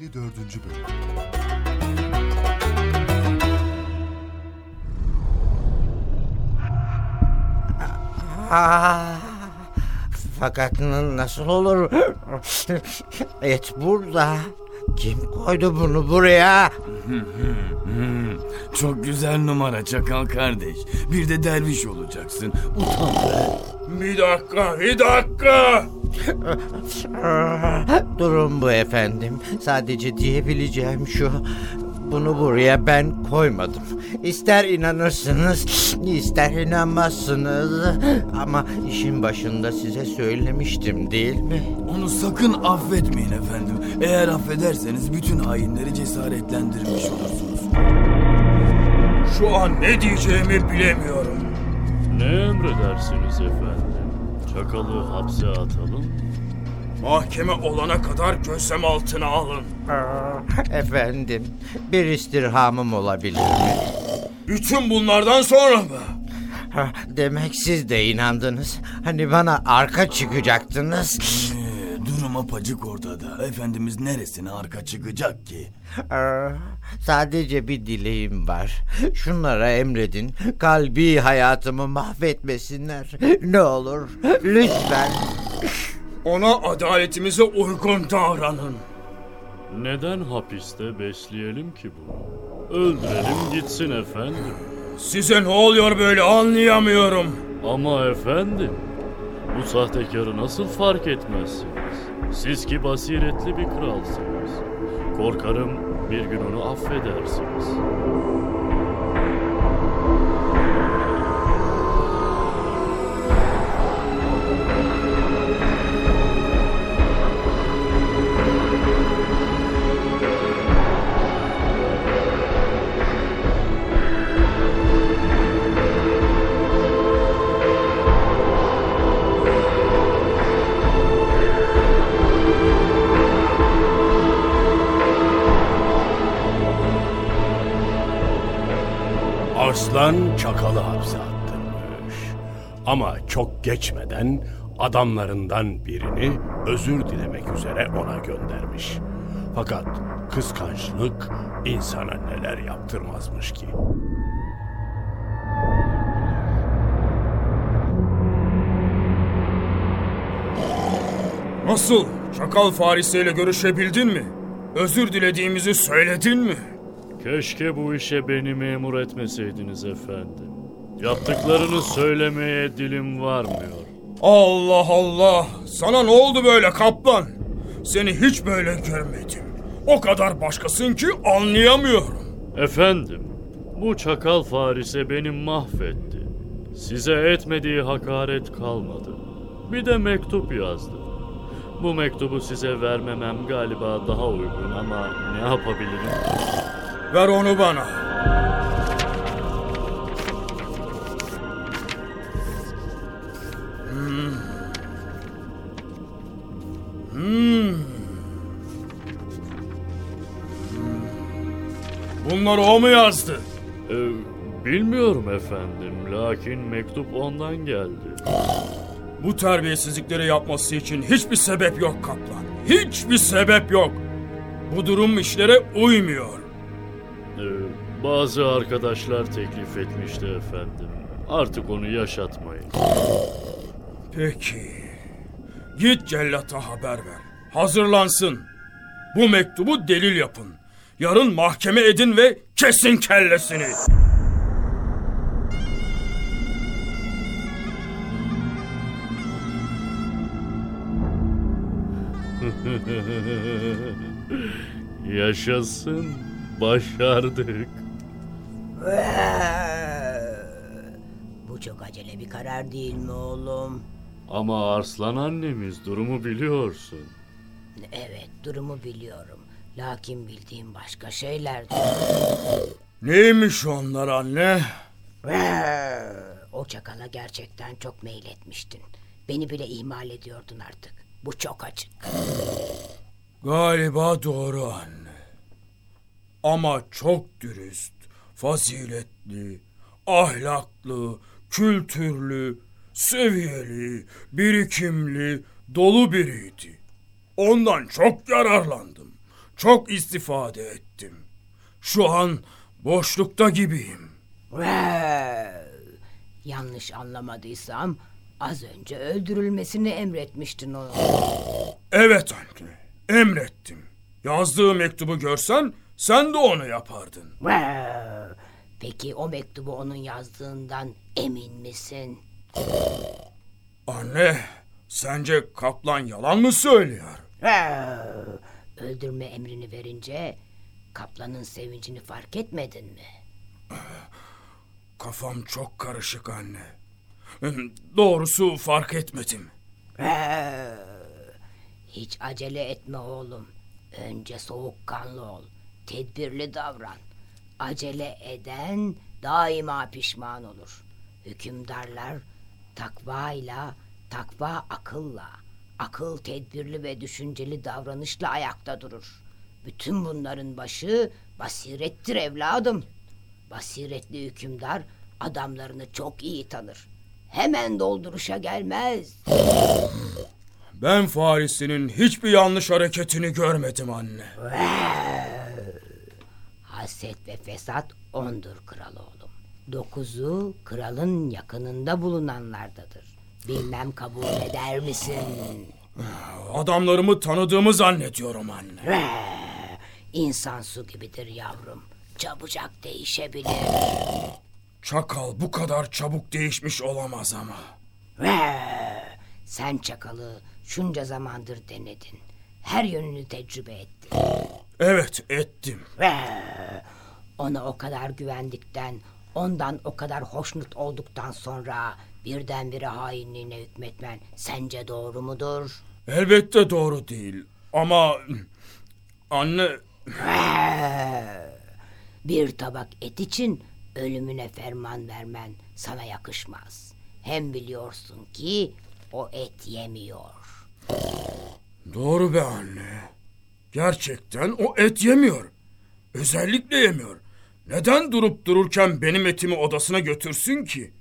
54. Bölüm fakat nasıl olur? Et burada. Kim koydu bunu buraya? Çok güzel numara çakal kardeş. Bir de derviş olacaksın. Bir dakika, bir dakika. Durun bu efendim. Sadece diyebileceğim şu. Bunu buraya ben koymadım. İster inanırsınız, ister inanmazsınız. Ama işin başında size söylemiştim değil mi? Onu sakın affetmeyin efendim. Eğer affederseniz bütün hainleri cesaretlendirmiş olursunuz. Şu an ne diyeceğimi bilemiyorum. Ne emredersiniz efendim? Çakalı hapse atalım. Mahkeme olana kadar gözlem altına alın. Efendim, bir istirhamım olabilir mi? Bütün bunlardan sonra mı? Ha, Demek siz de inandınız. Hani bana arka çıkacaktınız. Ee, durum apacık ortada. Efendimiz neresine arka çıkacak ki? Aa, Sadece bir dileğim var. Şunlara emredin. Kalbi hayatımı mahvetmesinler. Ne olur. Lütfen. Ona adaletimize uygun davranın. Neden hapiste besleyelim ki bunu? Öldürelim gitsin efendim. Size ne oluyor böyle anlayamıyorum. Ama efendim, bu sahtekarı nasıl fark etmezsiniz? Siz ki basiretli bir kralsınız. Korkarım bir gün onu affedersiniz. Çakalı hapse attırmış. Ama çok geçmeden adamlarından birini özür dilemek üzere ona göndermiş. Fakat kıskançlık insana neler yaptırmazmış ki. Nasıl? Çakal Farisi ile görüşebildin mi? Özür dilediğimizi söyledin mi? Keşke bu işe beni memur etmeseydiniz efendim. Yaptıklarını söylemeye dilim varmıyor. Allah Allah! Sana ne oldu böyle kaplan? Seni hiç böyle görmedim. O kadar başkasın ki anlayamıyorum. Efendim, bu çakal Farise beni mahvetti. Size etmediği hakaret kalmadı. Bir de mektup yazdı. Bu mektubu size vermemem galiba daha uygun ama ne yapabilirim? Ver onu bana. Hmm. Hmm. Bunları o mu yazdı? Ee, bilmiyorum efendim, lakin mektup ondan geldi. Bu terbiyesizlikleri yapması için hiçbir sebep yok kaplan. Hiçbir sebep yok. Bu durum işlere uymuyor. Ee, bazı arkadaşlar teklif etmişti efendim. Artık onu yaşatmayın. Peki. Git cellata haber ver. Hazırlansın. Bu mektubu delil yapın. Yarın mahkeme edin ve kesin kellesini. Yaşasın, başardık. Bu çok acele bir karar değil mi oğlum? Ama Arslan annemiz durumu biliyorsun. Evet durumu biliyorum. Lakin bildiğim başka şeyler de. Neymiş onlar anne? O çakala gerçekten çok meyletmiştin. Beni bile ihmal ediyordun artık. Bu çok açık. Galiba doğru anne. Ama çok dürüst, faziletli, ahlaklı, kültürlü, seviyeli, birikimli, dolu biriydi. Ondan çok yararlandım. Çok istifade ettim. Şu an boşlukta gibiyim. Ve yanlış anlamadıysam az önce öldürülmesini emretmiştin onu. Evet anne, emrettim. Yazdığı mektubu görsen sen de onu yapardın. Peki o mektubu onun yazdığından emin misin? Anne, sence kaplan yalan mı söylüyor? Öldürme emrini verince kaplanın sevincini fark etmedin mi? Kafam çok karışık anne. Doğrusu fark etmedim. Hiç acele etme oğlum. Önce soğukkanlı ol. Tedbirli davran. Acele eden daima pişman olur. Hükümdarlar takvayla, takva akılla, akıl tedbirli ve düşünceli davranışla ayakta durur. Bütün bunların başı basirettir evladım. Basiretli hükümdar adamlarını çok iyi tanır. Hemen dolduruşa gelmez. Ben Farisi'nin hiçbir yanlış hareketini görmedim anne. Haset ve fesat ondur kral oğlum. Dokuzu kralın yakınında bulunanlardadır. Bilmem kabul eder misin? Adamlarımı tanıdığımı zannediyorum anne. İnsan su gibidir yavrum. Çabucak değişebilir. Çakal bu kadar çabuk değişmiş olamaz ama. Sen çakalı şunca zamandır denedin. Her yönünü tecrübe ettin. Evet ettim. Ona o kadar güvendikten, ondan o kadar hoşnut olduktan sonra birdenbire hainliğine hükmetmen sence doğru mudur? Elbette doğru değil. Ama anne Bir tabak et için ölümüne ferman vermen sana yakışmaz. Hem biliyorsun ki o et yemiyor. doğru be anne. Gerçekten o et yemiyor. Özellikle yemiyor. Neden durup dururken benim etimi odasına götürsün ki?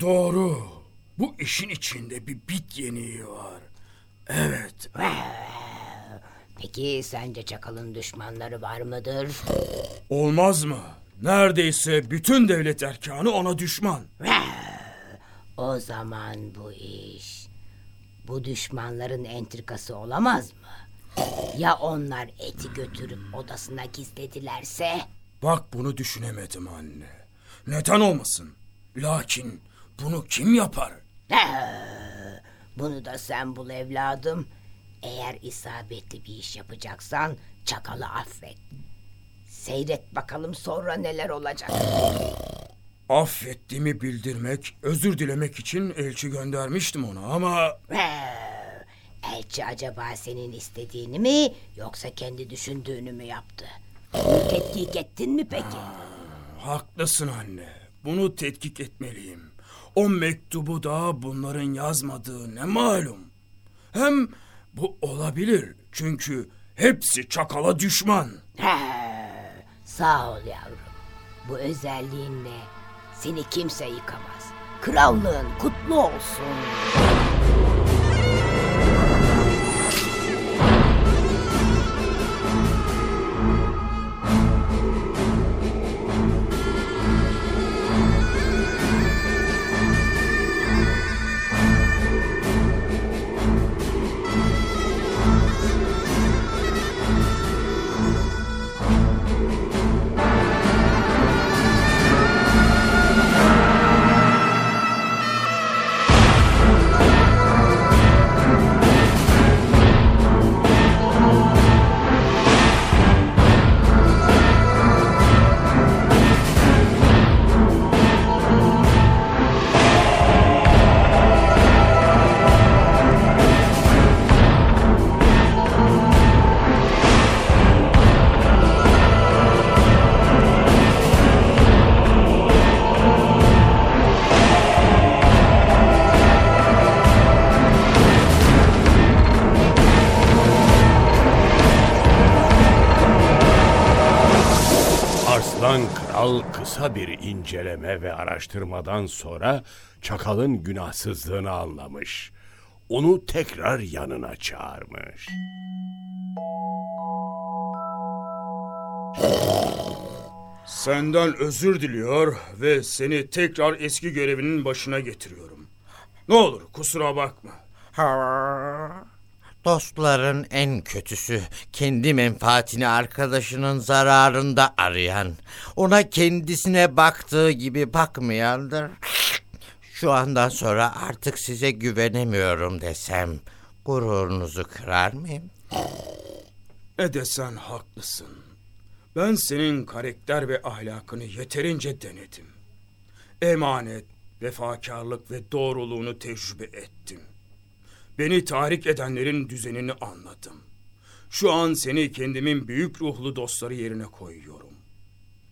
Doğru. Bu işin içinde bir bit yeniği var. Evet. Peki sence çakalın düşmanları var mıdır? Olmaz mı? Neredeyse bütün devlet erkanı ona düşman. O zaman bu iş bu düşmanların entrikası olamaz mı? Ya onlar eti götürüp odasına gizledilerse? Bak bunu düşünemedim anne. Neden olmasın? Lakin bunu kim yapar? Bunu da sen bul evladım. Eğer isabetli bir iş yapacaksan çakalı affet. Seyret bakalım sonra neler olacak. Affettiğimi bildirmek, özür dilemek için elçi göndermiştim ona ama... Elçi acaba senin istediğini mi yoksa kendi düşündüğünü mü yaptı? Tetkik ettin mi peki? Haklısın anne. Bunu tetkik etmeliyim. O mektubu da bunların yazmadığı ne malum. Hem bu olabilir çünkü hepsi çakala düşman. Sağ ol yavrum. Bu özelliğinle seni kimse yıkamaz. Krallığın kutlu olsun. Kral kısa bir inceleme ve araştırmadan sonra çakalın günahsızlığını anlamış. Onu tekrar yanına çağırmış. Senden özür diliyor ve seni tekrar eski görevinin başına getiriyorum. Ne olur kusura bakma. Dostların en kötüsü kendi menfaatini arkadaşının zararında arayan, ona kendisine baktığı gibi bakmayandır. Şu andan sonra artık size güvenemiyorum desem gururunuzu kırar mıyım? Ne desen haklısın. Ben senin karakter ve ahlakını yeterince denedim. Emanet, vefakarlık ve doğruluğunu tecrübe ettim. Beni tahrik edenlerin düzenini anladım. Şu an seni kendimin büyük ruhlu dostları yerine koyuyorum.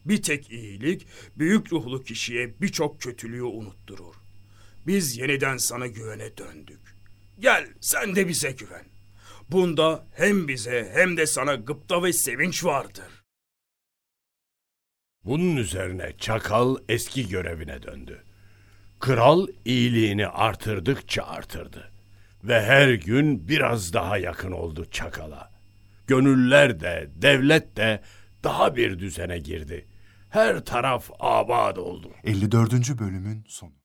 Bir tek iyilik büyük ruhlu kişiye birçok kötülüğü unutturur. Biz yeniden sana güvene döndük. Gel sen de bize güven. Bunda hem bize hem de sana gıpta ve sevinç vardır. Bunun üzerine çakal eski görevine döndü. Kral iyiliğini artırdıkça artırdı. Ve her gün biraz daha yakın oldu çakala. Gönüller de, devlet de daha bir düzene girdi. Her taraf abad oldu. 54. bölümün sonu.